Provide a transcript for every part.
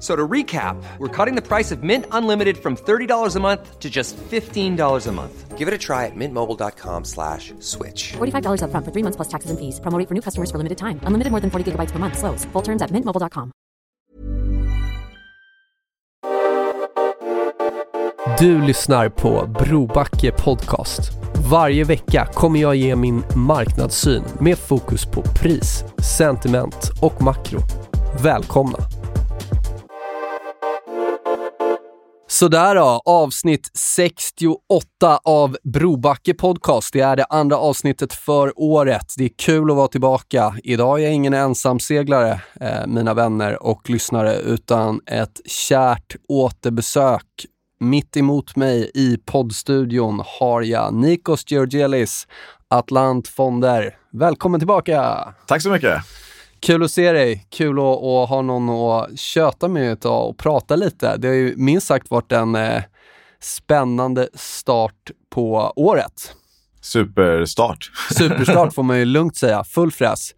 F- So to recap, we're cutting the price of Mint Unlimited from $30 a month to just $15 a month. Give it a try at mintmobile.com slash switch. $45 upfront for three months plus taxes and fees. Promo rate for new customers for limited time. Unlimited more than 40 gigabytes per month. Slows. Full terms at mintmobile.com. Du lyssnar på Brobacke Podcast. Varje vecka kommer jag ge min marknadssyn med fokus på pris, sentiment och makro. Välkomna! Sådär då, avsnitt 68 av Brobacke Podcast. Det är det andra avsnittet för året. Det är kul att vara tillbaka. Idag är jag ingen ensamseglare, eh, mina vänner och lyssnare, utan ett kärt återbesök. Mitt emot mig i poddstudion har jag Nikos Georgelis, Atlant Fonder. Välkommen tillbaka! Tack så mycket. Kul att se dig. Kul att, att ha någon att köta med idag och prata lite. Det har ju minst sagt varit en eh, spännande start på året. Superstart. Superstart får man ju lugnt säga. Full fräs.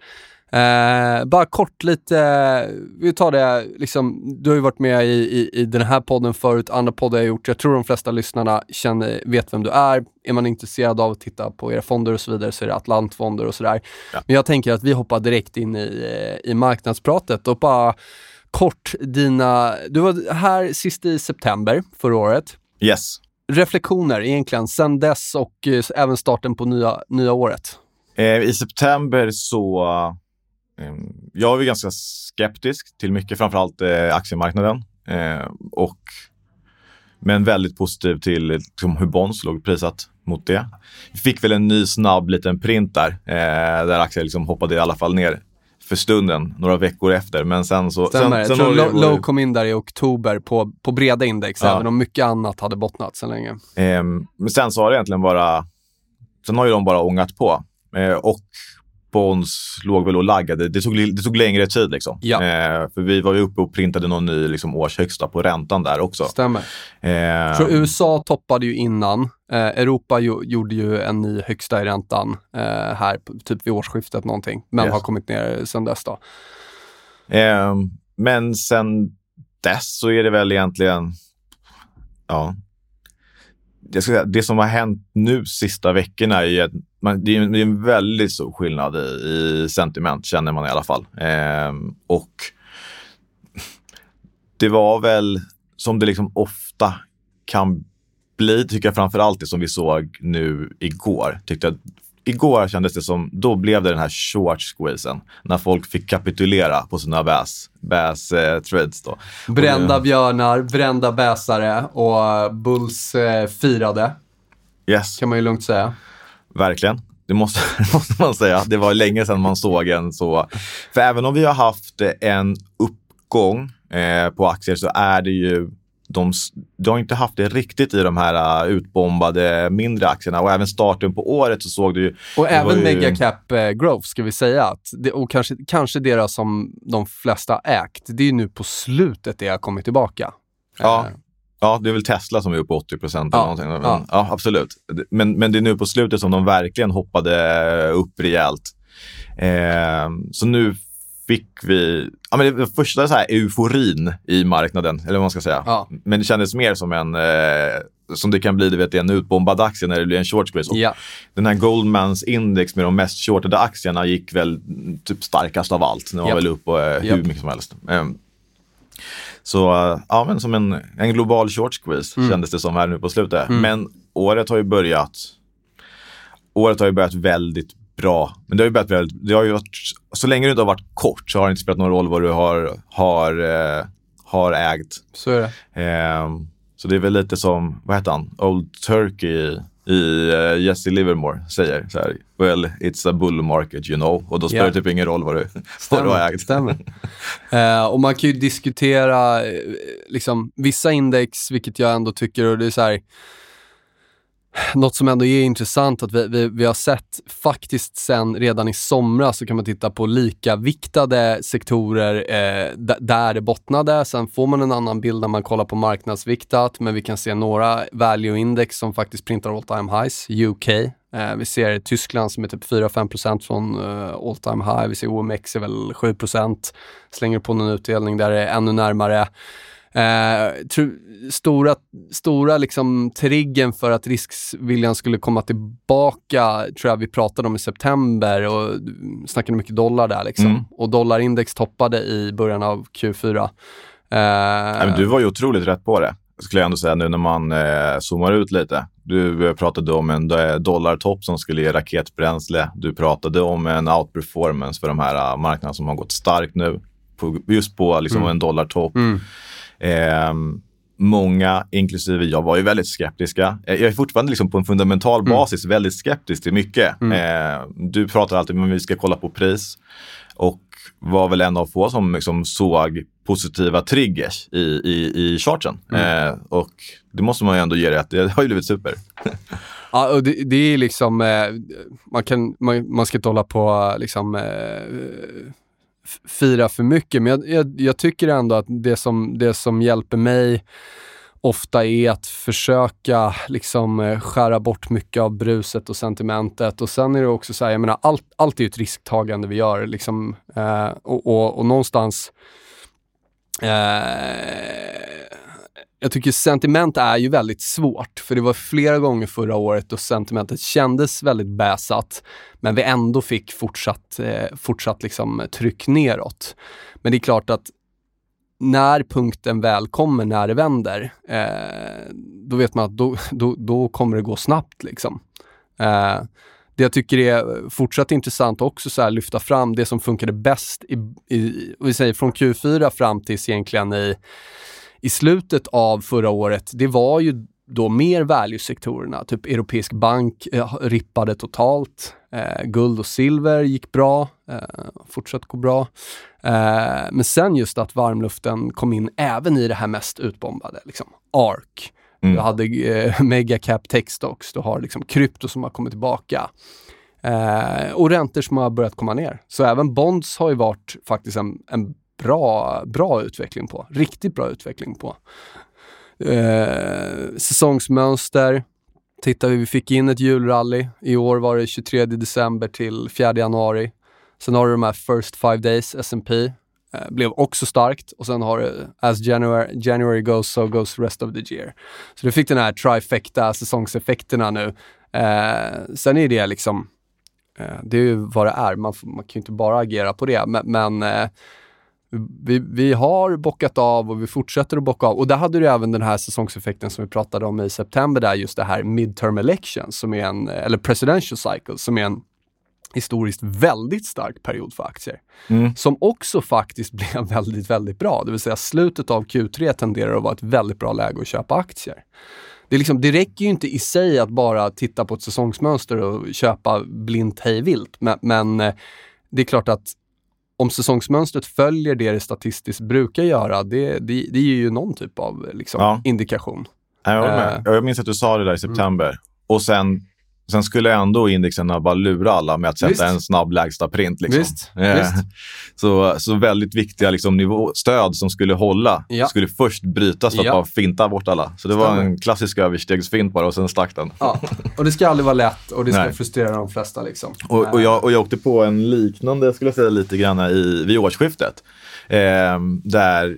Eh, bara kort lite, vi tar det, liksom, du har ju varit med i, i, i den här podden förut, andra poddar jag gjort. Jag tror de flesta lyssnarna känner, vet vem du är. Är man intresserad av att titta på era fonder och så vidare så är det Atlantfonder och sådär. Ja. Men jag tänker att vi hoppar direkt in i, eh, i marknadspratet och bara kort dina, du var här sist i september förra året. Yes. Reflektioner egentligen sen dess och eh, även starten på nya, nya året. Eh, I september så... Eh, jag var ganska skeptisk till mycket, framförallt eh, aktiemarknaden. Eh, och, men väldigt positiv till liksom, hur bonds låg prissatt mot det. Vi fick väl en ny snabb liten print där, eh, där aktien liksom hoppade i alla fall ner för stunden, några veckor efter. Men sen så... Stämmer. Sen, sen jag tror low, low kom in där i oktober på, på breda index, Ja. även om mycket annat hade bottnat så länge. Ehm, men sen så har det egentligen bara... Sen har ju de bara ångat på. Eh, och bonds låg väl och laggade. Det tog, det tog längre tid liksom. Ja. Eh, för vi var ju uppe och printade någon ny liksom, årshögsta på räntan där också. Stämmer. Ehm, Så USA toppade ju innan. Eh, Europa ju, gjorde ju en ny högsta i räntan eh, här, typ vid årsskiftet någonting. Men Yes. har kommit ner sen dess då. ehm, men sen dess så är det väl egentligen... Ja. Jag ska säga, det som har hänt nu sista veckorna är ju att man, det, är, det är en väldigt stor skillnad i, i sentiment, känner man i alla fall. Ehm, och det var väl som det liksom ofta kan bli, tycker jag framför allt det som vi såg nu igår. Tyckte att igår kändes det som, då blev det den här short squeezen när folk fick kapitulera på sina bass, bass eh, trades då. Brända björnar, brända bäsare och Bulls eh, firade, Yes, kan man ju lugnt säga. Verkligen. Det måste, måste man säga. Det var länge sedan man såg en så. För även om vi har haft en uppgång eh, på aktier så är det ju de, de har inte haft det riktigt i de här uh, utbombade mindre aktierna och även starten på året så såg du ju Och även ju- megacap eh, growth ska vi säga. Att det, och kanske, kanske det som de flesta ägt. Det är ju nu på slutet det har kommit tillbaka. Ja. Eh, Ja, det är väl Tesla som är uppe 80 procent. Ja, Ja, ja. ja, absolut. Men, men det är nu på slutet som de verkligen hoppade upp rejält. Eh, så nu fick vi... Ja, men det första så här euforin i marknaden, eller vad man ska säga. Ja. Men det kändes mer som en... Eh, som det kan bli, du vet, en utbombad aktie när det blir en short squeeze. Ja. Den här Goldmans index med de mest shortade aktierna gick väl mm, typ starkast av allt. Den var Japp. väl upp och, eh, hur mycket som helst. Ehm, så eh, ja, men som en, en global short squeeze Mm. kändes det som här nu på slutet. Men året har ju börjat Året har ju börjat väldigt bra. Men det har ju börjat väldigt, det har ju varit, så länge du inte har varit kort så har det inte spelat någon roll vad du har, har, eh, har ägt. Så är det. Eh, så det är väl lite som, vad heter han, Old Turkey i uh, Jesse Livermore säger så här, well it's a bull market you know. Och då spelar Ja. det typ ingen roll vad du, vad du har ägt. Stämmer. Eh, och man kan ju diskutera eh, liksom, vissa index, vilket jag ändå tycker, och det är så här, något som ändå är intressant att vi, vi, vi har sett faktiskt sen redan i somras så kan man titta på lika viktade sektorer eh, där det bottnade. Sen får man en annan bild när man kollar på marknadsviktat, men vi kan se några value index som faktiskt printar all time highs. UK, eh, vi ser Tyskland som är typ 4-5% från eh, all time high. Vi ser OMX är väl 7%. Slänger på någon utdelning där det är ännu närmare. Eh, tro, stora stora liksom triggen för att riskviljan skulle komma tillbaka tror jag vi pratade om i september och snackade mycket dollar där liksom. Mm. Och dollarindex toppade i början av Q4. Eh, Nej, du var ju otroligt rätt på det, skulle jag ändå säga nu när man eh, zoomar ut lite. Du pratade om en dollartopp som skulle ge raketbränsle. Du pratade om en outperformance för de här eh, marknaderna som har gått starkt nu. På, just på liksom, en dollartopp. Mm. Ehm, många, inklusive jag, var ju väldigt skeptiska. Eh, Jag är fortfarande liksom på en fundamental basis väldigt skeptisk till mycket. Eh, du pratar alltid om att vi ska kolla på pris och var väl en av få som liksom såg positiva triggers i, i, i charten. Eh, och det måste man ju ändå ge rätt Det har ju blivit super. Ja, och det, det är liksom, eh, man, kan, man, man ska inte hålla på eh, liksom, eh, fira för mycket, men jag, jag, jag tycker ändå att det som, det som hjälper mig ofta är att försöka liksom eh, skära bort mycket av bruset och sentimentet. Och sen är det också så här, jag menar, allt, allt är ju ett risktagande vi gör. Liksom, eh, och, och, och någonstans Eh, jag tycker sentiment är ju väldigt svårt, för det var flera gånger förra året då sentimentet kändes väldigt bäsat, men vi ändå fick fortsatt, eh, fortsatt liksom tryck neråt. Men det är klart att när punkten väl kommer, när det vänder, eh, då vet man att då, då, då kommer det gå snabbt. Liksom. Eh, det jag tycker är fortsatt intressant också så här, lyfta fram det som funkade bäst i, i vi säger från Q4 fram tills egentligen i, i slutet av förra året. Det var ju då mer value-sektorerna, typ europeisk bank eh, rippade totalt. Eh, guld och silver gick bra, eh, fortsatt gå bra. Eh, men sen just att varmluften kom in även i det här mest utbombade, liksom ARK. Mm. Du hade eh, megacap techstocks, du har liksom krypto som har kommit tillbaka. Eh, och räntor som har börjat komma ner. Så även bonds har ju varit faktiskt en, en bra, bra utveckling på. Riktigt bra utveckling på. Eh, säsongsmönster. Tittar vi, vi fick in ett julrally. I år var det 23 december till 4 januari. Sen har du de här first five days, S&P eh, blev också starkt och sen har du as January, January goes so goes rest of the year. Så du fick den här trifecta säsongseffekterna nu. Eh, sen är det liksom, eh, det är ju vad det är, man, får- man kan ju inte bara agera på det, men, men eh, vi, vi har bockat av och vi fortsätter att bocka av. Och där hade du även den här säsongseffekten som vi pratade om i september, där just det här midterm election, som är en, eller presidential cycle, som är en historiskt väldigt stark period för aktier. Mm. Som också faktiskt blev väldigt, väldigt bra. Det vill säga slutet av Q3 tenderar att vara ett väldigt bra läge att köpa aktier. Det, är liksom, det räcker ju inte i sig att bara titta på ett säsongsmönster och köpa blint hej vilt. Men, men eh, det är klart att om säsongsmönstret följer det det statistiskt brukar göra, det, det, det ger ju någon typ av liksom, Ja. indikation. Jag, håller Eh. med. jag minns att du sa det där i september. Och sen, sen skulle ändå indexen bara lura alla med att sätta Visst. en snabb lägsta print. Liksom. Visst, Eh, visst. Så, så väldigt viktiga liksom, nivå, stöd som skulle hålla Ja. skulle först brytas för att Ja. bara finta bort alla. Så det var Stämmer. en klassisk överstegsfint bara och sen stack den. Ja. Och det ska aldrig vara lätt och det ska Nej. frustrera de flesta. Liksom. Och, och, jag, och jag åkte på en liknande, skulle jag säga, lite grann i, vid årsskiftet. Eh, där,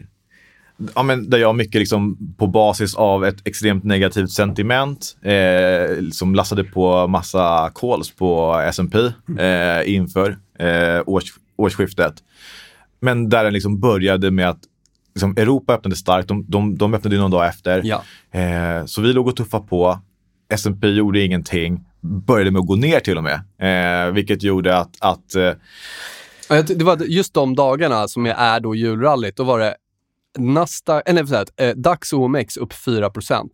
ja, men där jag mycket liksom, på basis av ett extremt negativt sentiment eh, liksom lastade på massa calls på S&P eh, inför eh, års, årsskiftet. Men där den liksom började med att liksom, Europa öppnade starkt. De, de, de öppnade någon dag efter. Ja. Eh, så vi låg och tuffade på. S&P gjorde ingenting. började med att gå ner till och med. Eh, vilket gjorde att, att eh, Det var just de dagarna som jag är då julrallyt, då var det Nasdaq, eller förlåt, eh, DAX och OMX upp 4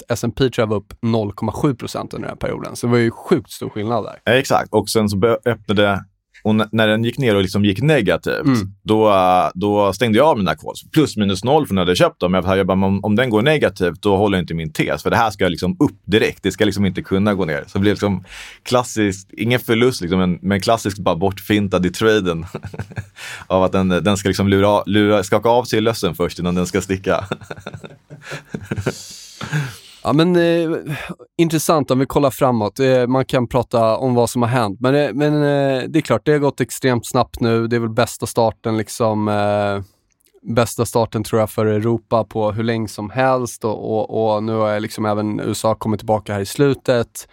S&P tror jag var upp 0,7% under den här perioden. Så det var ju sjukt stor skillnad där. Exakt. Och sen så öppnade och när den gick ner och liksom gick negativt, Mm. då, då stängde jag av mina calls. Plus minus noll från när jag hade köpt dem. Jag, jag bara, om, om den går negativt, då håller inte min tes. För det här ska liksom upp direkt. Det ska liksom inte kunna gå ner. Så det blir liksom klassiskt, ingen förlust, liksom, men klassiskt bara bortfintad i traden. av att den, den ska liksom lura, lura, skaka av sig lössen först innan den ska sticka. Ja, men eh, intressant om vi kollar framåt. Eh, man kan prata om vad som har hänt, men, eh, men eh, det är klart, det har gått extremt snabbt nu. Det är väl bästa starten liksom. Eh, bästa starten tror jag för Europa på hur länge som helst och, och, och nu har liksom även USA kommit tillbaka här i slutet.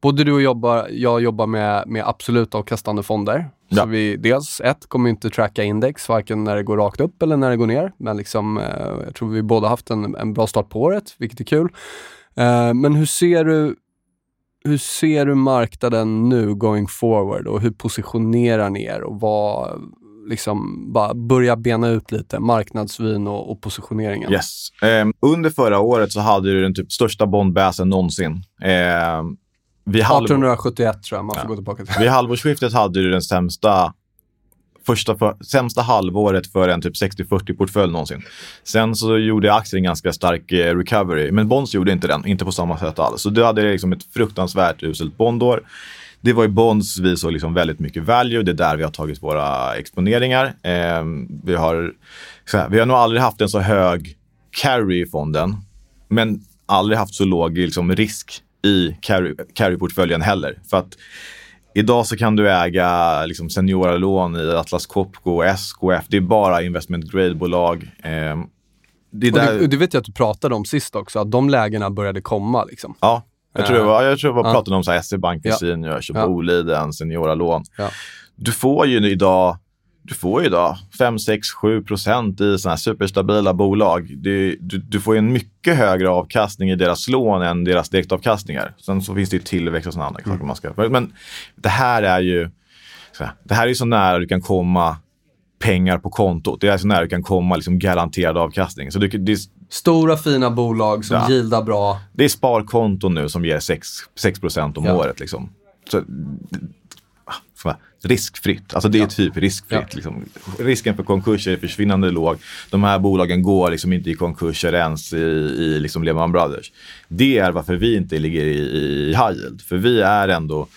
Både du och jobbar, jag jobbar med, med absolut avkastande fonder. Ja. Så vi dels, ett, kommer inte tracka index, varken när det går rakt upp eller när det går ner. Men liksom, jag tror vi båda haft en, en bra start på året, vilket är kul. Eh, men hur ser du hur ser du marknaden nu going forward och hur positionerar ni er och vad, liksom, bara börja bena ut lite marknadsvyn och, och positioneringen? Yes. Ehm, under förra året så hade du den typ största bondbäsen någonsin. Ehm, vid halv- 1871 tror jag man får Ja. gå tillbaka till. Vid halvårsskiftet hade du den sämsta, första för, sämsta halvåret för en typ 60-40-portfölj någonsin. Sen så gjorde aktien en ganska stark eh, recovery, men Bonds gjorde inte den, inte på samma sätt alls. Så du hade liksom ett fruktansvärt uselt bondår. Det var i Bonds vi såg liksom väldigt mycket value. Det är där vi har tagit våra exponeringar. Eh, vi, har, så här, vi har nog aldrig haft en så hög carry i fonden, men aldrig haft så låg liksom, risk i carry- carry-portföljen heller. För att Idag så kan du äga liksom seniorlån i Atlas Copco och SKF. Det är bara investment grade-bolag. Eh, det där, det, det vet jag att du pratade om sist också, att de lägena började komma. Liksom. ja, jag tror jag var, jag tror jag var Ja. pratade om så här SE-banken, Ja. Ja. Boliden, Senioralån. Ja. Du får ju idag du får ju idag 5, 6, 7 procent i sådana här superstabila bolag. Du, du, du får ju en mycket högre avkastning i deras lån än deras direktavkastningar. Sen så finns det ju tillväxt och sådana andra saker man ska... Men det här är ju här, det här är ju så nära du kan komma pengar på kontot. Det är så nära du kan komma liksom garanterad avkastning. Så du, det, är, Stora fina bolag som Ja. bra. det är sparkonton nu som ger 6, 6 procent om Ja. året. Liksom. Så, här, riskfritt. Alltså det är typ riskfritt. Ja. Liksom. Risken för konkurser är försvinnande låg. De här bolagen går liksom inte i konkurser ens i, i liksom Lehman Brothers. Det är varför vi inte ligger i, i high yield. För vi är ändå...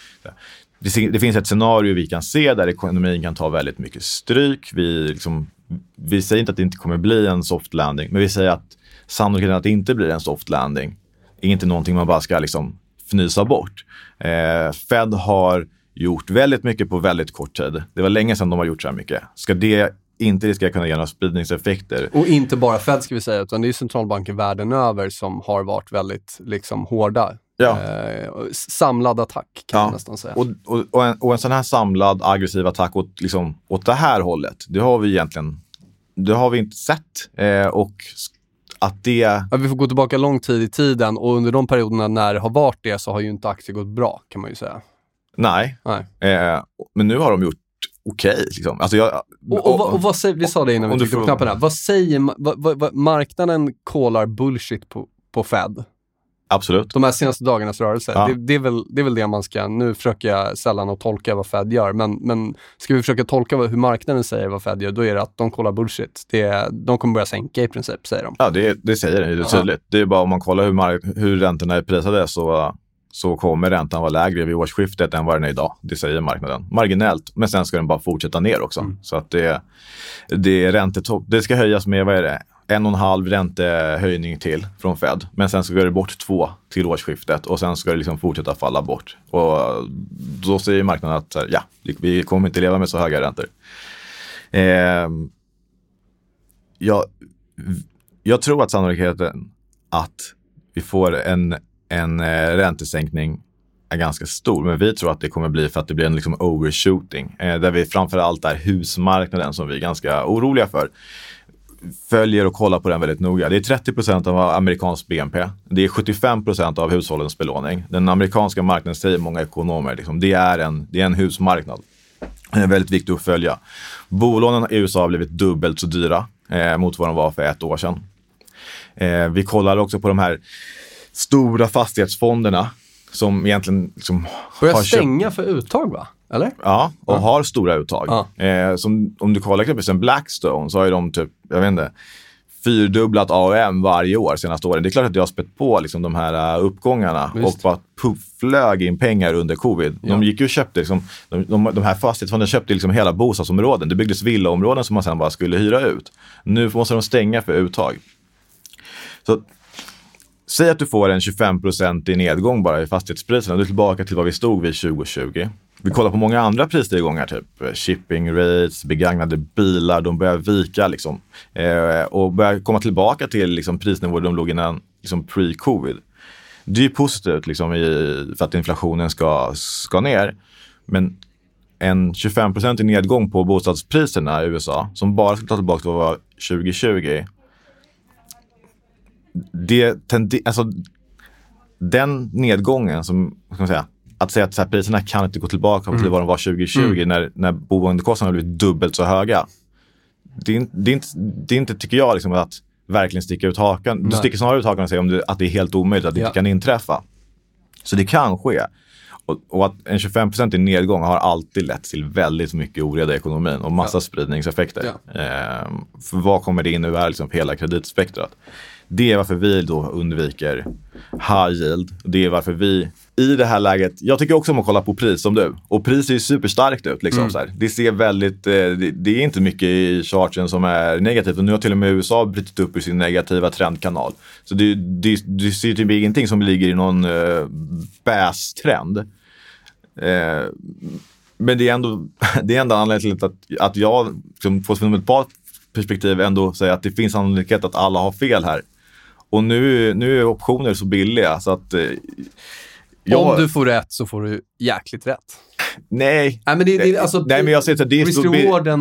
Det, det finns ett scenario vi kan se där ekonomin kan ta väldigt mycket stryk. Vi, liksom, vi säger inte att det inte kommer bli en soft landing, men vi säger att sannolikheten att det inte blir en soft landing är inte någonting man bara ska liksom fnysa bort. Eh, Fed har gjort väldigt mycket på väldigt kort tid. Det var länge sedan de har gjort så här mycket. Ska det inte ska kunna ge några spridningseffekter? Och inte bara Fed ska vi säga, utan det är centralbanker världen över som har varit väldigt liksom, hårda. Ja. Eh, samlad attack kan man nästan säga. Och, och, och, en, och en sån här samlad aggressiv attack åt, liksom, åt det här hållet, det har vi egentligen det har vi inte sett. Eh, och att det... Ja, vi får gå tillbaka lång tid i tiden och under de perioderna när det har varit det så har ju inte aktier gått bra kan man ju säga. Nej. Nej. Eh, men nu har de gjort okej. liksom. alltså jag, Och, och, vad- och vad säger, vi sa det innan vi tryckte på knappen här. Vad säger vad, vad, vad, marknaden kollar bullshit på, på Fed? Absolut. De här senaste dagarnas rörelse. Ja. Det, det, är väl, det är väl det man ska, nu försöker jag sällan att tolka vad Fed gör, men, men ska vi försöka tolka vad, hur marknaden säger vad Fed gör, då är det att de kollar bullshit. Det är, de kommer börja sänka i princip, säger de. Ja, det, det säger det, det är tydligt. Det är bara om man kollar hur, mark- hur räntorna är prisade så, så kommer räntan vara lägre vid årsskiftet än vad den är idag. Det säger marknaden. Marginellt, men sen ska den bara fortsätta ner också. Mm. Så att det, det är räntetopp. Det ska höjas med, vad är det? En och en halv räntehöjning till från Fed. Men sen ska det bort två till årsskiftet och sen ska det liksom fortsätta falla bort. Och då säger marknaden att ja, vi kommer inte leva med så höga räntor. Ehm, jag, jag tror att sannolikheten att vi får en, en eh, räntesänkning är ganska stor. Men vi tror att det kommer bli för att det blir en liksom overshooting. Eh, där vi framförallt är husmarknaden som vi är ganska oroliga för. följer och kollar på den väldigt noga. Det är 30 procent av amerikansk BNP. Det är 75 procent av hushållens belåning. Den amerikanska marknaden säger många ekonomer, liksom, det, är en, det är en husmarknad. Det är väldigt viktigt att följa. Bolånen i USA har blivit dubbelt så dyra eh, mot vad de var för ett år sedan. Eh, vi kollar också på de här stora fastighetsfonderna som egentligen liksom Börjar har stänga köpt, för uttag va? Eller? Ja, och har stora uttag. Ja. Eh, som, om du kollar exempelvis Blackstone så har ju de typ, jag vet inte, fyrdubblat AUM varje år senaste åren. Det är klart att det har spett på liksom, de här uh, uppgångarna Visst. och bara puff, flög in pengar under covid. De gick ju och köpte, liksom, de, de, de här fastighetsfonderna köpte liksom hela bostadsområden. Det byggdes villaområden som man sen bara skulle hyra ut. Nu måste de stänga för uttag. Så Säg att du får en 25% i nedgång bara i fastighetspriserna. Du är tillbaka till vad vi stod vid 2020. Vi kollar på många andra prisstegringar, typ eh, shipping rates, begagnade bilar. De börjar vika liksom. Eh, och börjar komma tillbaka till liksom, prisnivåer de låg innan liksom, pre-covid. Det är ju positivt liksom, i, för att inflationen ska, ska ner. Men en 25% i nedgång på bostadspriserna i USA som bara ska ta tillbaka till vad var 2020 det tende- alltså, den nedgången som, ska man säga, att säga att så här, priserna kan inte gå tillbaka till vad de var 2020 när, när boendekostnaderna blivit dubbelt så höga. Det är, inte- det är, inte, det är inte, tycker jag, liksom, att verkligen sticka ut hakan. Du sticker snarare ut hakan och säger om det, att det är helt omöjligt, att det Ja. inte kan inträffa. Så det kan ske. Och, och att en 25 i nedgång har alltid lett till väldigt mycket oreda i ekonomin och massa spridningseffekter. Ehm, för vad kommer det innebära liksom, för hela kreditspektrat? Det är varför vi då undviker high yield. Det är varför vi i det här läget, jag tycker också om att kolla på pris som du. Och pris ser ju superstarkt ut. Liksom, så här. Det ser väldigt, eh, det, det är inte mycket i charten som är negativt. Och nu har till och med USA brutit upp ur sin negativa trendkanal. Så det, det, det ser typ ingenting som ligger i någon uh, bästrend. Eh, men det är ändå, det är ändå anledningen till att, att jag som på ett perspektiv ändå säger att det finns sannolikhet att alla har fel här. Och nu, nu är optioner så billiga så att... Eh, jag, Om du får rätt så får du jäkligt rätt. Nej. Nej, men det, det, alltså, Nej, men jag säger här, det är så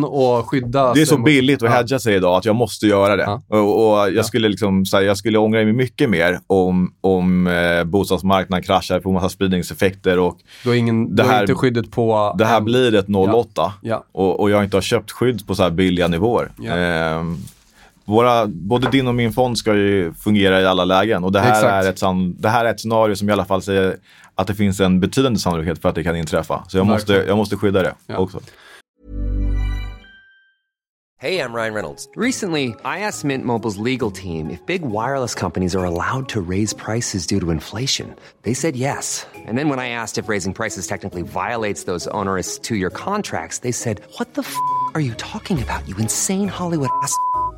och skydda Det är så billigt att Ja. hedga sig idag att jag måste göra det. Ja. Och, och jag, skulle liksom, här, jag skulle ångra mig mycket mer om, om eh, bostadsmarknaden kraschar, får massa spridningseffekter och Du har, ingen, Det du har här- inte skyddet på... det här blir ett 08 Ja. Och, och jag inte har köpt skydd på så här billiga nivåer. Ja. Ehm, våra, både din och min fond ska ju fungera i alla lägen och det här, Exakt. är ett, sann- det här är ett scenario som i alla fall säger att det finns en betydande sannolikhet för att det kan inträffa. Så jag, måste, jag måste skydda det Ja. också. Hey, I'm Ryan Reynolds. Recently, I asked Mint Mobile's legal team if big wireless companies are allowed to raise prices due to inflation. They said yes. And then when I asked if raising prices technically violates those onerous two year contracts, they said, What the f are you talking about, you insane Hollywood ass?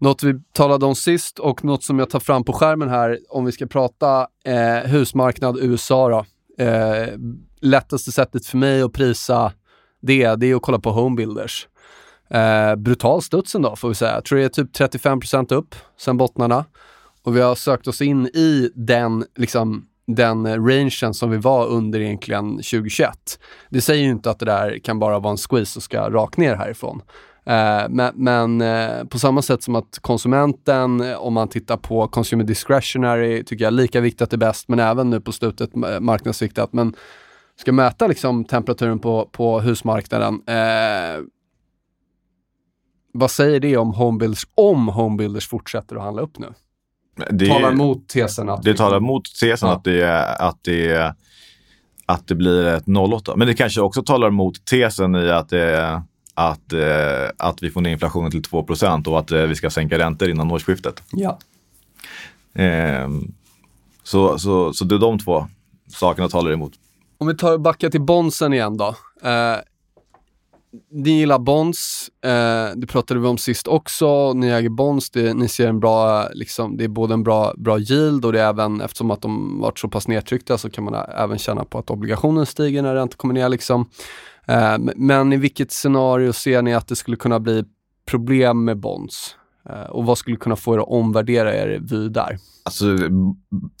Något vi talade om sist och något som jag tar fram på skärmen här om vi ska prata eh, husmarknad USA då. Eh, lättaste sättet för mig att prisa det, det är att kolla på homebuilders. Eh, brutal studs då, får vi säga. Jag tror det är typ 35% upp sen bottnarna. Och vi har sökt oss in i den, liksom, den rangen som vi var under egentligen 2021. Det säger ju inte att det där kan bara vara en squeeze och ska rakt ner härifrån. Eh, men men eh, på samma sätt som att konsumenten, eh, om man tittar på consumer discretionary, tycker jag lika viktigt är bäst, men även nu på slutet marknadsviktat. Men ska mäta liksom temperaturen på, på husmarknaden, eh, vad säger det om homebuilders, om homebuilders fortsätter att handla upp nu? Det, Talar emot tesen att... det talar emot tesen Ja. att, det, är- att, det, är- att det blir ett 08. Men det kanske också talar emot tesen i att det, att, eh, att vi får ner inflationen till 2% och att eh, vi ska sänka räntor innan årsskiftet. Ja. Eh, så, så, så det är de två sakerna talar emot. Om vi tar backar till bondsen igen då. Eh, ni gillar bonds, eh, det pratade vi om sist också. Ni äger bonds, det, ni ser en bra, liksom, det är både en bra, bra yield och det är även, eftersom att de varit så pass nedtryckta så kan man även känna på att obligationen stiger när räntan kommer ner. Liksom. Eh, men i vilket scenario ser ni att det skulle kunna bli problem med bonds? Eh, och vad skulle kunna få er att omvärdera er vy där? Alltså,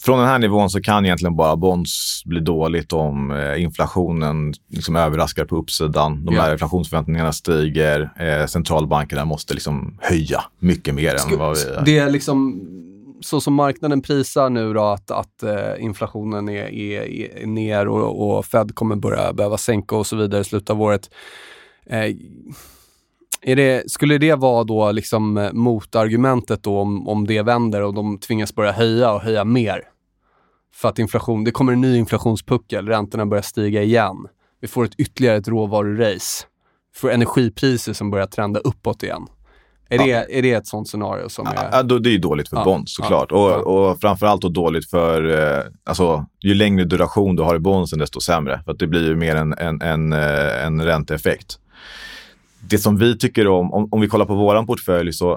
från den här nivån så kan egentligen bara bonds bli dåligt om eh, inflationen liksom överraskar på uppsidan. De här inflationsförväntningarna stiger. Centralbankerna måste liksom höja mycket mer än vad vi... Det är liksom så som marknaden prisar nu då att, att eh, inflationen är, är, är ner och, och Fed kommer börja behöva sänka och så vidare i slutet av året. Eh, är det, skulle det vara då liksom eh, motargumentet då om, om det vänder och de tvingas börja höja och höja mer? För att inflation, det kommer en ny inflationspuckel, räntorna börjar stiga igen. Vi får ett ytterligare ett råvarurace. Vi får energipriser som börjar trenda uppåt igen. Är, det, är det ett sånt scenario som är... Ja, då, det är ju dåligt för Ja, bonds såklart. ja, och, ja. och framförallt då dåligt för, eh, alltså ju längre duration du har i bondsen desto sämre. För att det blir ju mer en, en, en, eh, en ränteeffekt. Det som vi tycker om, om, om vi kollar på våran portfölj så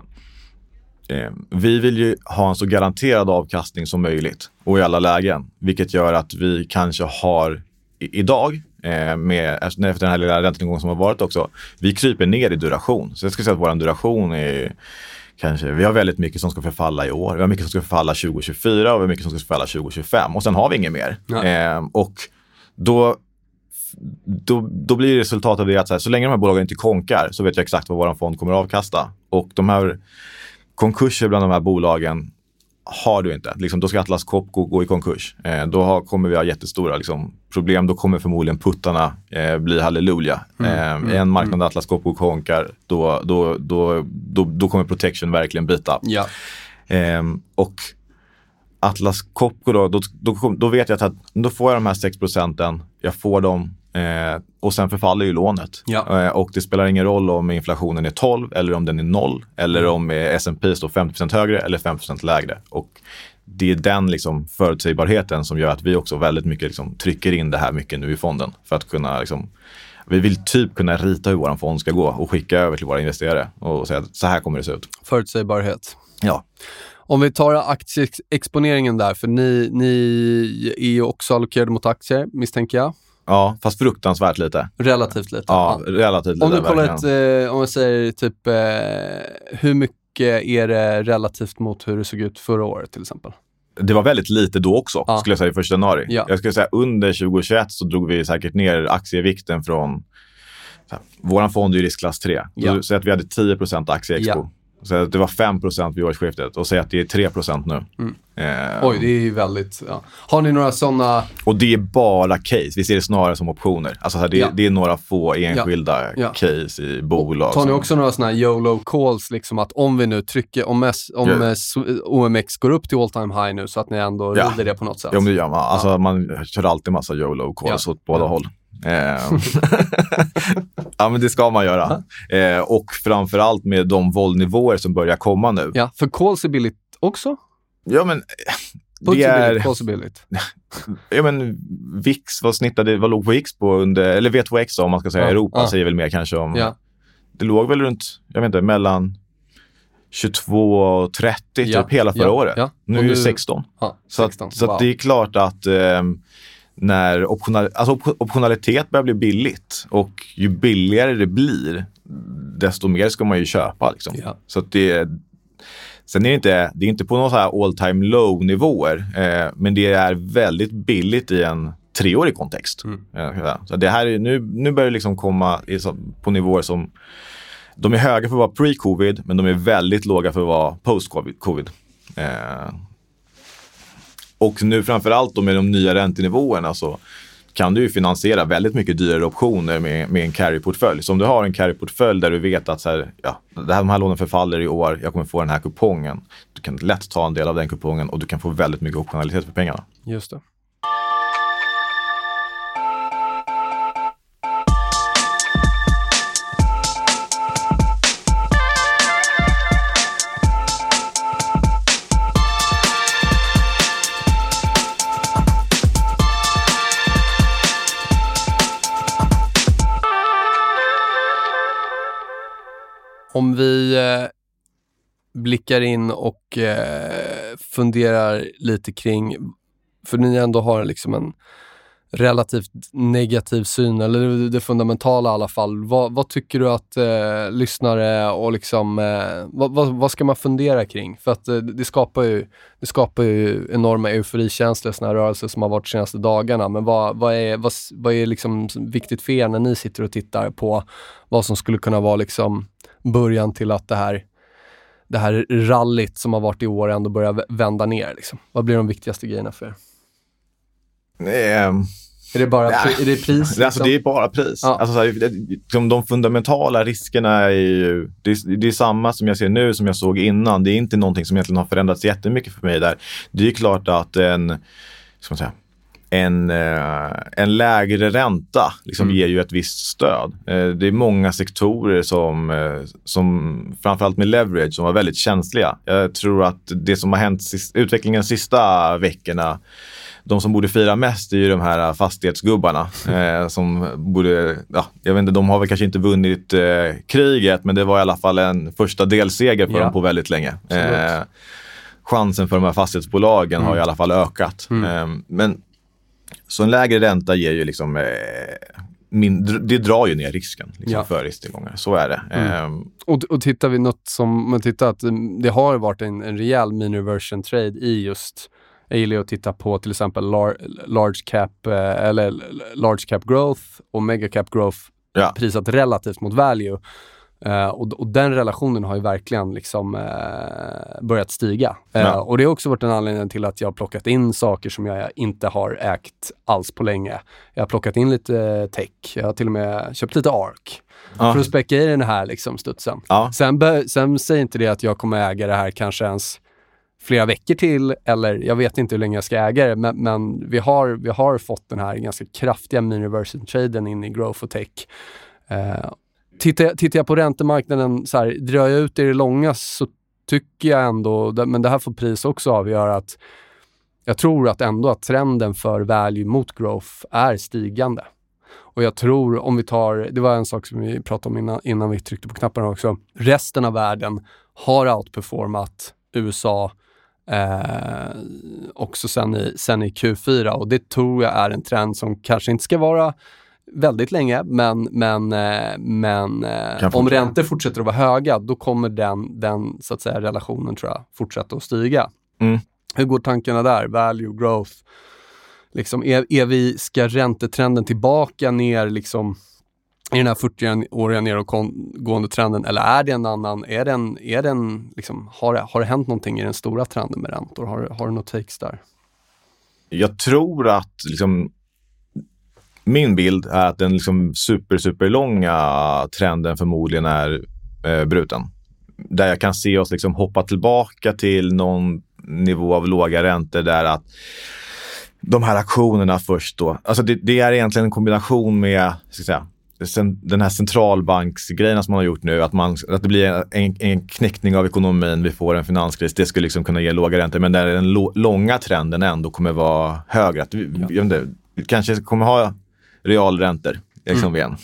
eh, vi vill ju ha en så garanterad avkastning som möjligt och i alla lägen. Vilket gör att vi kanske har i, idag eh, med, efter efter den här lilla räntenedgången som har varit också, vi kryper ner i duration. Så jag skulle säga att vår duration är kanske, vi har väldigt mycket som ska förfalla i år. Vi har mycket som ska förfalla 2024 och vi har mycket som ska förfalla 2025 och sen har vi inget mer. Eh, och då, då, då blir resultatet av det att så, här, så länge de här bolagen inte konkar så vet jag exakt vad vår fond kommer att avkasta. Och de här konkurser bland de här bolagen har du inte. Liksom, då ska Atlas Copco gå i konkurs. Eh, då har, kommer vi ha jättestora liksom, problem. Då kommer förmodligen puttarna eh, bli halleluja. eh, en marknad där Atlas Copco konkar, då, då, då, då, då kommer protection verkligen bita. Ja. Ehm, och Atlas Copco då, då, då, då vet jag att då får jag de här 6 procenten, jag får dem eh, och sen förfaller ju lånet. Ja. Eh, och det spelar ingen roll om inflationen är 12 eller om den är 0 eller om eh, S&P står 50% högre eller 5% lägre. Och det är den liksom förutsägbarheten som gör att vi också väldigt mycket liksom trycker in det här mycket nu i fonden för att kunna liksom, vi vill typ kunna rita hur vår fond ska gå och skicka över till våra investerare och säga att så här kommer det se ut. Förutsägbarhet. Ja, Om vi tar aktieexponeringen där, för ni, ni är ju också allokerade mot aktier, misstänker jag. Ja fast fruktansvärt lite. Relativt lite. Ja, relativt lite. Om du kollar ett, eh, om jag säger typ, eh, hur mycket är det relativt mot hur det såg ut förra året till exempel? Det var väldigt lite då också, Ja. skulle jag säga i första januari. Ja. Jag skulle säga under 2021 så drog vi säkert ner aktievikten från... Så här, våran fond är ju riskklass 3. Ja. Så säg att vi hade 10% aktieexpo. Så att det var 5% vid årsskiftet och säg att det är 3% nu. Eh, Oj, det är ju väldigt... Ja. Har ni några sådana... Och det är bara case. Vi ser det snarare som optioner. Alltså så här, det, Ja. det är några få enskilda Ja. case i bolag. Tar ni som- också några sådana här YOLO calls, liksom att om vi nu trycker, om, S, om S- OMX går upp till all time high nu så att ni ändå Ja. rider det på något sätt? Ja, men det gör man. Alltså, Man kör alltid massa YOLO calls Ja. åt båda håll. Eh, ja, men det ska man göra. Eh, och framförallt med de våldnivåer som börjar komma nu. Ja, för calls är billigt också. Ja, men Puts det är billigt, är billigt. Ja, men VIX, vad snittade, vad låg på VIX på under, eller V2X då, om man ska säga Ja, Europa, ja. säger väl mer kanske om... Ja. Det låg väl runt, jag vet inte, mellan 22 och 30 Ja, typ hela förra ja, året. ja. Nu Och är det nu- 16. Ja, Så, 16. att, så Wow. att det är klart att ehm, när optional, alltså op- optionalitet börjar bli billigt och ju billigare det blir, desto mer ska man ju köpa. Liksom. Ja. Så det, sen är det inte, det är inte på någon så här all time low nivåer, eh, men det är väldigt billigt i en treårig kontext. Mm. Eh, Så det här är, nu, nu börjar det liksom komma på nivåer som de är höga för att vara pre-covid, men de är väldigt låga för att vara post-covid. Eh, och nu framförallt då med de nya räntenivåerna så kan du ju finansiera väldigt mycket dyrare optioner med, med en carry-portfölj. Så om du har en carry-portfölj där du vet att så här, ja, det här, de här lånen förfaller i år, jag kommer få den här kupongen. Du kan lätt ta en del av den kupongen och du kan få väldigt mycket optionalitet för pengarna. Just det. Om vi eh, blickar in och eh, funderar lite kring, för ni ändå har liksom en relativt negativ syn, eller det fundamentala i alla fall. Vad, vad tycker du att eh, lyssnare och liksom, eh, vad, vad, vad, ska man fundera kring? För att eh, det, skapar ju, det skapar ju enorma euforikänslor, sådana här rörelser som har varit de senaste dagarna. Men vad, vad är, vad, vad är liksom viktigt för er när ni sitter och tittar på vad som skulle kunna vara liksom början till att det här det här rallyt som har varit i år ändå börjar vända ner? Liksom? Vad blir de viktigaste grejerna för er? Um är det bara är det pris? Liksom? Alltså, det är bara pris. Ja. Alltså, här, de, de, fundamentala riskerna är ju... Det, det, är samma som jag ser nu som jag såg innan. Det är inte någonting som egentligen har förändrats jättemycket för mig där. Det är klart att en... Ska man säga, en, eh, en lägre ränta liksom mm. ger ju ett visst stöd. Eh, det är många sektorer som, eh, som framförallt med leverage, som var väldigt känsliga. Jag tror att det som har hänt, utvecklingen de sista veckorna de som borde fira mest är ju de här fastighetsgubbarna. Som borde, ja, jag vet inte, de har väl kanske inte vunnit eh, kriget, men det var i alla fall en första delseger för ja. dem på väldigt länge. Chansen för de här fastighetsbolagen mm. har i alla fall ökat. Mm. Men Så en lägre ränta ger ju liksom eh, min, det drar ju ner risken liksom, ja. för risktillgångar. Så är det. Mm. Um, och, och tittar vi något som, man tittar att det har varit en, en rejäl mini version trade i just jag gillar att titta på till exempel lar, large, cap, eh, eller large cap growth och mega cap growth ja. prisat relativt mot value. Uh, och, och, den relationen har ju verkligen liksom, uh, börjat stiga. Uh, ja. Och det har också varit en anledning till att jag har plockat in saker som jag inte har ägt alls på länge. Jag har plockat in lite tech, jag har till och med köpt lite ARK. Ja. För att späcka i den här liksom, studsen. Ja. Sen, sen säger inte det att jag kommer äga det här kanske ens flera veckor till eller jag vet inte hur länge jag ska äga det, men, men vi, har, vi har fått den här ganska kraftiga mini-reversion-traden in i growth och tech. Eh, tittar, tittar jag på räntemarknaden, så här, drar jag ut i det långa så tycker jag ändå, men det här får pris också avgöra att jag tror att ändå att trenden för value mot growth är stigande. Och jag tror, om vi tar, det var en sak som vi pratade om innan, innan vi tryckte på knapparna också, resten av världen har outperformat USA Eh, också sen i, sen i Q4 och det tror jag är en trend som kanske inte ska vara väldigt länge, men, men, eh, men eh, om räntor fortsätter att vara höga, då kommer den, den så att säga, relationen tror jag fortsätta att stiga. Mm. Hur går tankarna där? Value, growth? Liksom, är, är vi, ska räntetrenden tillbaka ner liksom i den här 40-åriga nedåtgående trenden eller är det en annan, är den, är den liksom, har, har det hänt någonting i den stora trenden med räntor? Har, har du något takes där? Jag tror att liksom, min bild är att den liksom super, super långa trenden förmodligen är eh, bruten. Där jag kan se oss liksom hoppa tillbaka till någon nivå av låga räntor där att de här aktionerna först då, alltså det, det är egentligen en kombination med, ska säga, den här centralbanksgrejen som man har gjort nu, att, man, att det blir en, en knäckning av ekonomin, vi får en finanskris, det skulle liksom kunna ge låga räntor, men där den långa trenden ändå kommer vara högre. Att vi, ja. inte, vi kanske kommer ha realräntor liksom mm. igen.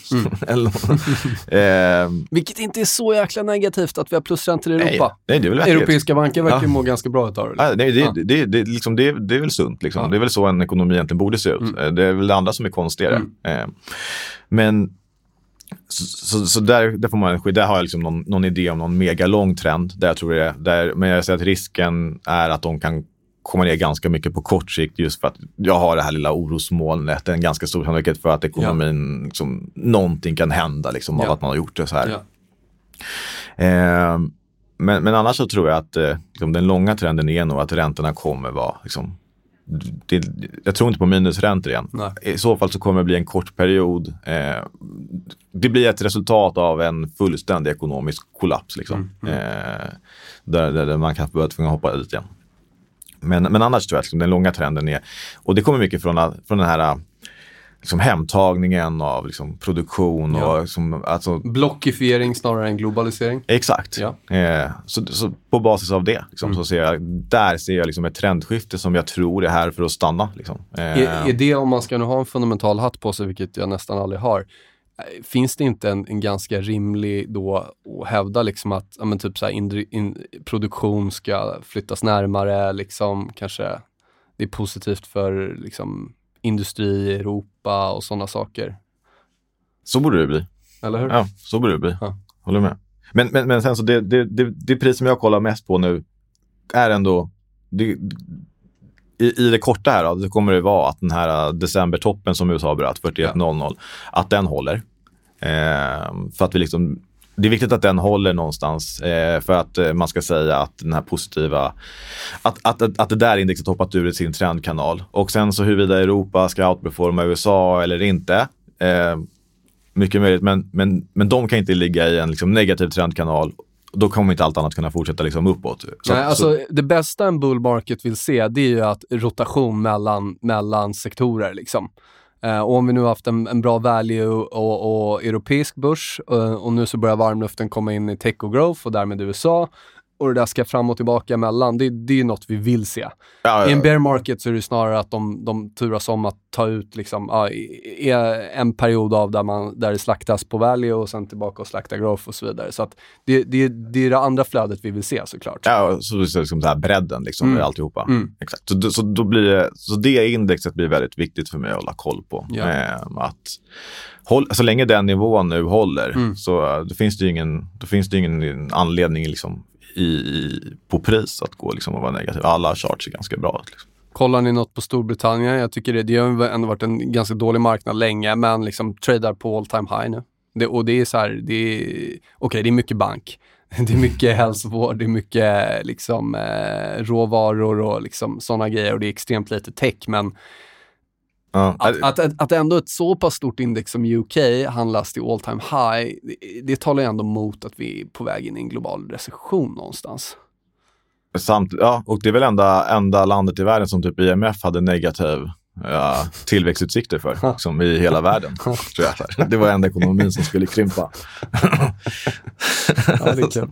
eh, Vilket inte är så jäkla negativt att vi har plusräntor i Europa. Nej, nej, det är Europeiska banker verkar ja. må ganska bra utav det. Ja, nej, det, ja. det, det, liksom, det, det, är väl sunt. Liksom. Ja. Det är väl så en ekonomi egentligen borde se ut. Mm. Det är väl det andra som är konstigare. Mm. Eh, men så, så, så, där, där, får man, där har jag liksom någon, någon idé om någon megalång trend. Där jag tror det, där, men jag säger att risken är att de kan komma ner ganska mycket på kort sikt just för att jag har det här lilla orosmolnet. En ganska stor sannolikhet för att ekonomin, ja. liksom, någonting kan hända liksom, av att man har gjort det så här. Ja. Eh, men, men annars så tror jag att eh, liksom, den långa trenden är nog att räntorna kommer vara liksom, det, jag tror inte på minusräntor igen. Nej. I så fall så kommer det bli en kort period. Eh, det blir ett resultat av en fullständig ekonomisk kollaps. Liksom. Mm, mm. Eh, där, där, man kan börja tvunga hoppa ut igen. Men, men annars tror jag att liksom, den långa trenden är, och det kommer mycket från, från den här liksom hemtagningen av liksom produktion. Ja. Och liksom, alltså, Blockifiering snarare än globalisering. Exakt. Ja. Eh, så, så, på basis av det, liksom, mm. så ser jag, där ser jag liksom ett trendskifte som jag tror är här för att stanna. Liksom. Eh, är, är, det, om man ska nu ha en fundamental hatt på sig, vilket jag nästan aldrig har, finns det inte en, en ganska rimlig då att hävda liksom att ja, men typ så in, in, produktion ska flyttas närmare, liksom kanske det är positivt för liksom, industri i Europa och sådana saker. Så borde det bli. Eller hur? Ja, så borde det bli. Ja. Håller med. Men, men, men sen så det, det, det, det pris som jag kollar mest på nu är ändå det, i, i det korta här då, det kommer det vara att den här äh, decembertoppen som USA bröt, 41.00, att den håller. Eh, för att vi liksom, det är viktigt att den håller någonstans eh, för att eh, man ska säga att den här positiva, att, att, att, att det där indexet hoppat ur sin trendkanal. Och sen så huruvida Europa ska outperforma USA eller inte, eh, mycket möjligt, men, men, men de kan inte ligga i en liksom, negativ trendkanal då kommer inte allt annat kunna fortsätta liksom uppåt. Så, Nej, alltså, så... Det bästa en bull market vill se, det är ju att rotation mellan, mellan sektorer. Liksom. Eh, och om vi nu har haft en, en bra value och, och europeisk börs eh, och nu så börjar varmluften komma in i tech och growth och därmed USA och det där ska fram och tillbaka emellan, det, det är något vi vill se. Ja, ja, I en bear market så är det snarare att de, de turas om att ta ut liksom, ja, en period av där, man, där det slaktas på value och sen tillbaka och slakta growth och så vidare. Så det, det, det är det andra flödet vi vill se såklart. Ja, så, så liksom det här bredden liksom, mm. alltihopa. Mm. Exakt. Så, så, då blir det, så det indexet blir väldigt viktigt för mig att hålla koll på. Ja. Eh, att håll, så länge den nivån nu håller mm. så då finns det ingen, då finns det ingen anledning liksom, i, i, på pris att gå liksom och vara negativ. Alla charts är ganska bra. Liksom. Kollar ni något på Storbritannien? Jag tycker det, det har ändå varit en ganska dålig marknad länge, men liksom tradar på all time high nu. Det, och det är så här, det är, okej okay, det är mycket bank. Det är mycket hälsovård, det är mycket liksom, eh, råvaror och liksom, sådana grejer och det är extremt lite tech, men Ja. Att, att, att ändå ett så pass stort index som UK handlas till all time high, det, det talar ju ändå mot att vi är på väg in i en global recession någonstans. Samt, ja, och det är väl enda, enda landet i världen som typ IMF hade negativ ja, tillväxtutsikter för, som i hela världen. tror jag. Det var enda ekonomin som skulle krympa. ja, det är kul.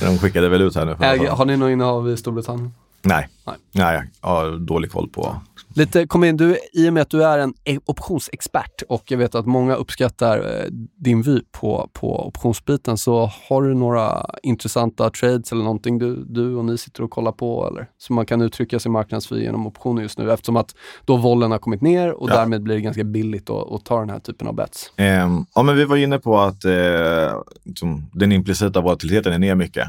De skickade väl ut här nu. Äger, har ni något innehav i Storbritannien? Nej. Nej, Nej jag har dålig koll på Lite, kom in, du, I och med att du är en e- optionsexpert och jag vet att många uppskattar eh, din vy på, på optionsbiten, så har du några intressanta trades eller någonting du, du och ni sitter och kollar på eller som man kan uttrycka sin marknadsvy genom optioner just nu eftersom att då vollen har kommit ner och ja. därmed blir det ganska billigt att, att ta den här typen av bets. Um, ja, men vi var inne på att eh, liksom, den implicita volatiliteten är ner mycket.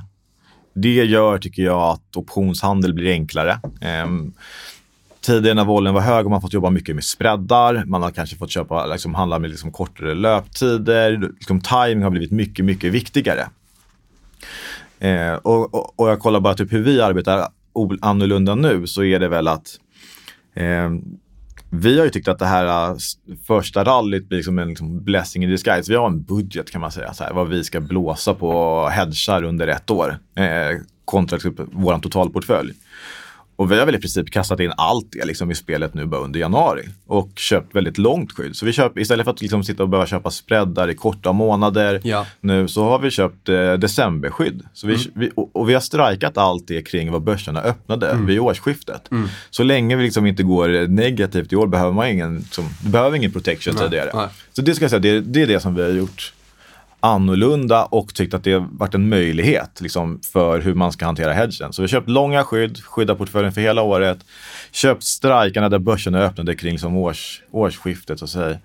Det gör, tycker jag, att optionshandel blir enklare. Um, Tidigare när vollen var hög har man fått jobba mycket med spreadar. Man har kanske fått köpa, liksom, handla med liksom, kortare löptider. Liksom, timing har blivit mycket, mycket viktigare. Eh, och, och, och, jag kollar bara typ hur vi arbetar annorlunda nu så är det väl att eh, vi har ju tyckt att det här eh, första rallyt blir liksom en liksom blessing in disguise. Vi har en budget kan man säga, så här, vad vi ska blåsa på hedgar under ett år eh, kontra typ, vår totalportfölj. Och vi har väl i princip kastat in allt det liksom i spelet nu bara under januari och köpt väldigt långt skydd. Så vi köper, istället för att liksom sitta och behöva köpa spreadar i korta månader ja. nu så har vi köpt eh, decemberskydd. Så vi, mm. vi, och, och, vi har strikat allt det kring vad börserna öppnade mm. vid årsskiftet. Mm. Så länge vi liksom inte går negativt i år behöver man ingen, som, behöver ingen protection Nej. tidigare. Nej. Så det ska jag säga, det, det är det som vi har gjort annorlunda och tyckt att det varit en möjlighet liksom, för hur man ska hantera hedgen. Så vi har köpt långa skydd, skyddat portföljen för hela året, köpt strikarna där börsen öppnade kring liksom års, årsskiftet. Så att säga.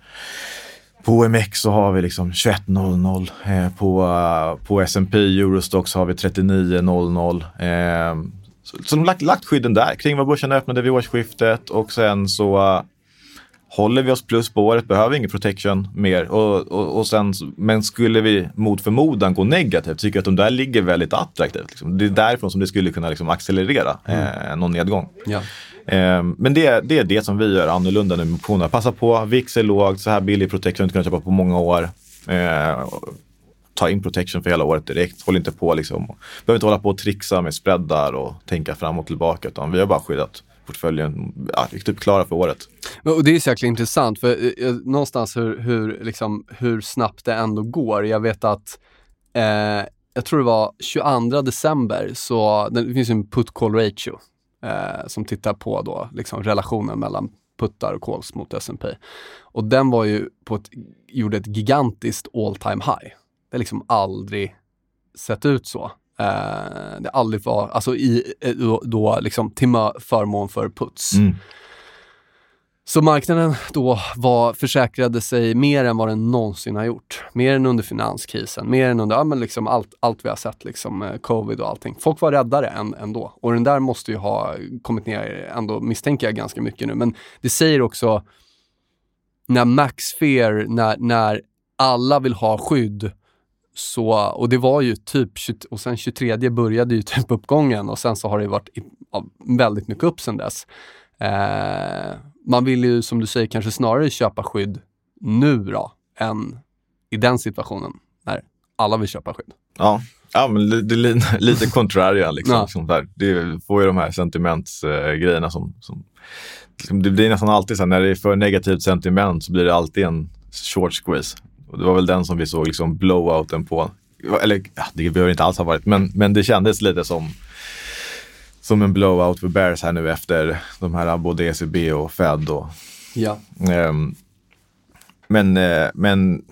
På OMX så har vi liksom 21.00. Eh, på, uh, på S&P Eurostox har vi 39.00. Eh, så, så de har lagt, lagt skydden där kring vad börsen öppnade vid årsskiftet och sen så uh, håller vi oss plus på året, behöver ingen protection mer. Och, och, och sen, men skulle vi mot förmodan gå negativt, tycker jag att de där ligger väldigt attraktivt. Liksom. Det är därifrån som det skulle kunna liksom accelerera mm. eh, någon nedgång. Ja. Eh, men det, det är det som vi gör annorlunda nu med optionerna. Passa på, VIX är lågt, så här billig protection har inte kunnat köpa på många år. Eh, ta in protection för hela året direkt. Håll inte på liksom. Behöver inte hålla på och trixa med spreadar och tänka fram och tillbaka. Utan vi har bara skyddat portföljen, ja, vi är typ klara för året. Och det är så jäkla intressant, för eh, eh, någonstans hur, hur, liksom, hur snabbt det ändå går. Jag vet att eh, jag tror det var 22 december, så det finns en put call ratio eh, som tittar på då, liksom, relationen mellan puttar och calls mot S&P. Och den var ju på ett, gjorde ett gigantiskt all time high. Det har liksom aldrig sett ut så. Eh, det aldrig var, alltså i, eh, då, då liksom till förmån för puts. Mm. Så marknaden då var, försäkrade sig mer än vad den någonsin har gjort. Mer än under finanskrisen, mer än under ja, men liksom allt, allt vi har sett, liksom, eh, covid och allting. Folk var räddare än, ändå. Och den där måste ju ha kommit ner, ändå misstänker jag, ganska mycket nu. Men det säger också, när max fear, när, när alla vill ha skydd, så, och det var ju typ, 20, och sen 23 började ju typ uppgången och sen så har det varit ja, väldigt mycket upp sen dess. Eh, man vill ju som du säger kanske snarare köpa skydd nu då, än i den situationen när alla vill köpa skydd. Ja, ja men det, det lite contrarian. Liksom, Ja. sånt där. Det får ju de här sentimentsgrejerna som, som liksom, Det blir nästan alltid så här, när det är för negativt sentiment så blir det alltid en short squeeze. Och det var väl den som vi såg liksom blowouten på. Eller ja, det behöver inte alls ha varit, men, men det kändes lite som som en blowout för Bears här nu efter de här både ECB och Fed. Och, Ja. ehm, men, eh, men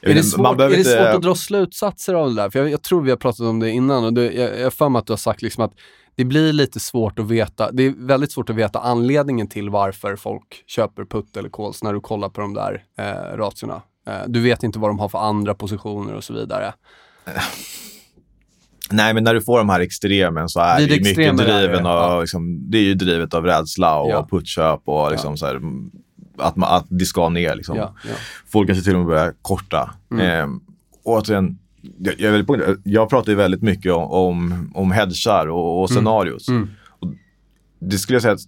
Är det, svårt, är det inte- svårt att dra slutsatser av det där? För jag, jag tror vi har pratat om det innan och det, jag jag har för mig att du har sagt liksom att det blir lite svårt att veta, det är väldigt svårt att veta anledningen till varför folk köper putt eller calls när du kollar på de där eh, ratiorna. Eh, du vet inte vad de har för andra positioner och så vidare. Nej, men när du får de här extremen så är det ju mycket det, driven av, ja. liksom, det är ju drivet av rädsla och Ja. putköp och liksom så här, att, man, att det ska ner. Liksom. Ja, ja. Folk kanske till och med börjar korta. Mm. Ehm, återigen, jag, jag, på- jag pratar ju väldigt mycket om, om, om hedgar och, och scenarios. Mm. Och det skulle jag säga att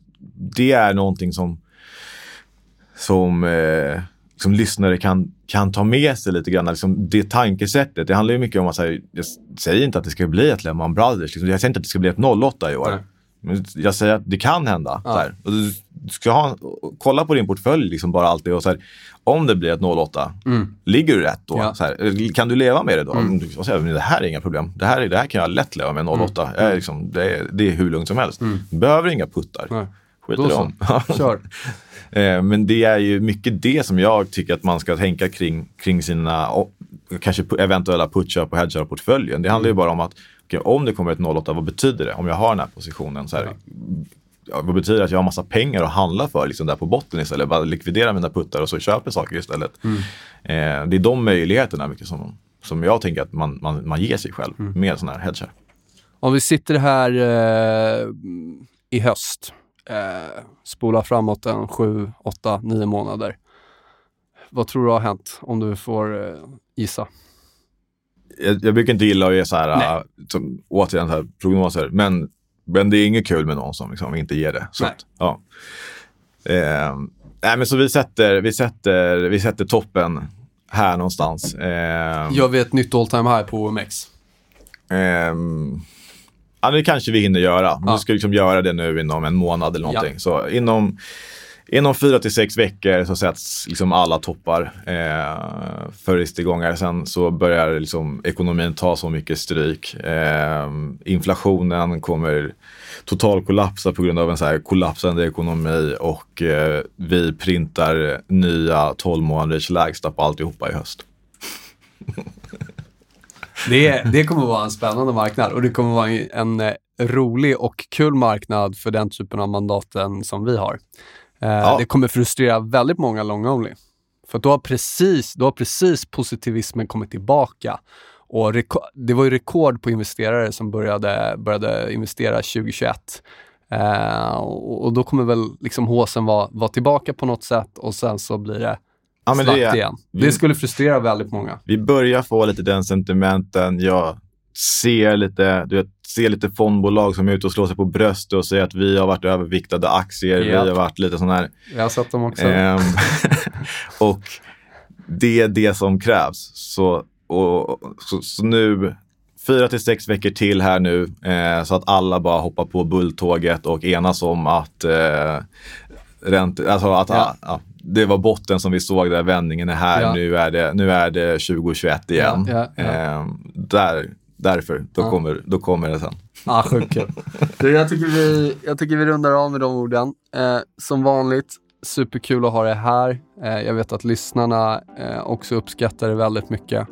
det är någonting som, som, eh, som lyssnare kan, kan ta med sig lite grann. Liksom det tankesättet. Det handlar ju mycket om att säga, jag säger inte att det ska bli ett Lehman Brothers. Liksom. Jag säger inte att det ska bli ett 08 i år. Nej. Men jag säger att det kan hända. Ja. Här. Och du du ska ha, kolla på din portfölj liksom bara alltid. Och så här, om det blir ett 08, Mm. ligger du rätt då? Ja. Här, kan du leva med det då? Mm. Du kan säga, det här är inga problem. Det här, är- det här kan jag lätt leva med en 08. Jag är liksom, det, är, det är hur lugnt som helst. Du behöver inga puttar. Nej. Skit Mm. Då så. Kör. Eh, Men det är ju mycket det som jag tycker att man ska tänka kring, kring sina kanske eventuella putköp och hedgar portföljen. Det handlar Mm. ju bara om att okej, om det kommer ett 08, vad betyder det? Om jag har den här positionen, så här, ja, vad betyder det att jag har massa pengar att handla för liksom där på botten istället? Bara likvidera mina puttar och så köper saker istället. Mm. Eh, det är de möjligheterna mycket som, som jag tänker att man, man, man ger sig själv Mm. med sådana här hedgar. Om vi sitter här eh, i höst, eh, spolar framåt en sju, åtta, nio månader. Vad tror du har hänt om du får eh, gissa? jag, jag brukar inte gilla att ge så här, äh, som, återigen så här, prognoser, men, men det är inget kul med någon som liksom inte ger det. Så att, ja. eh, nej, men så vi sätter, vi, sätter, vi sätter toppen här någonstans. Eh, Gör vi ett nytt all time high på OMX? Ja, det kanske vi hinner göra. Vi ska liksom göra det nu inom en månad eller någonting. Så inom, inom fyra till sex veckor så sätts liksom alla toppar eh, för risktillgångar. Sen så börjar liksom ekonomin ta så mycket stryk. Eh, inflationen kommer totalkollapsa på grund av en så här kollapsande ekonomi och eh, vi printar nya 12 månaders lägsta på alltihopa i höst. Det, det kommer vara en spännande marknad och det kommer vara en, en eh, rolig och kul marknad för den typen av mandaten som vi har. Eh, Ja. Det kommer frustrera väldigt många long only. För att då har precis, då har precis positivismen kommit tillbaka. Och det var ju rekord på investerare som började, började investera 2021. Eh, och, och då kommer väl liksom håsen vara, vara tillbaka på något sätt och sen så blir det Ja, men slakt det igen. vi- Det skulle frustrera väldigt många. vi börjar få lite den sentimenten. Jag ser lite, du vet, ser lite fondbolag som är ute och slår sig på bröstet och säger att vi har varit överviktade aktier. Ja. Vi har varit lite sån här. Jag har sett dem också. Ehm, och det är det som krävs. Så, och, så, så nu, fyra till sex veckor till här nu, eh, så att alla bara hoppar på bulltåget och enas om att eh, ränt, alltså att Ja. ja. det var botten som vi såg där, vändningen är här, Ja. nu, är det, nu är det 2021 igen. Ja, ja, ja. Ehm, där, därför, då, Ja. kommer, då kommer det sen. Ah, sjukt jag, tycker vi, jag tycker vi rundar av med de orden. Eh, som vanligt, superkul att ha det här. Eh, jag vet att lyssnarna eh, också uppskattar det väldigt mycket.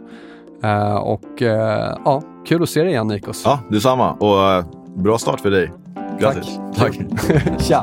Eh, och eh, ja, kul att se dig igen Nikos. Ja, detsamma. Och eh, bra start för dig. Grattis. Tack. Tja.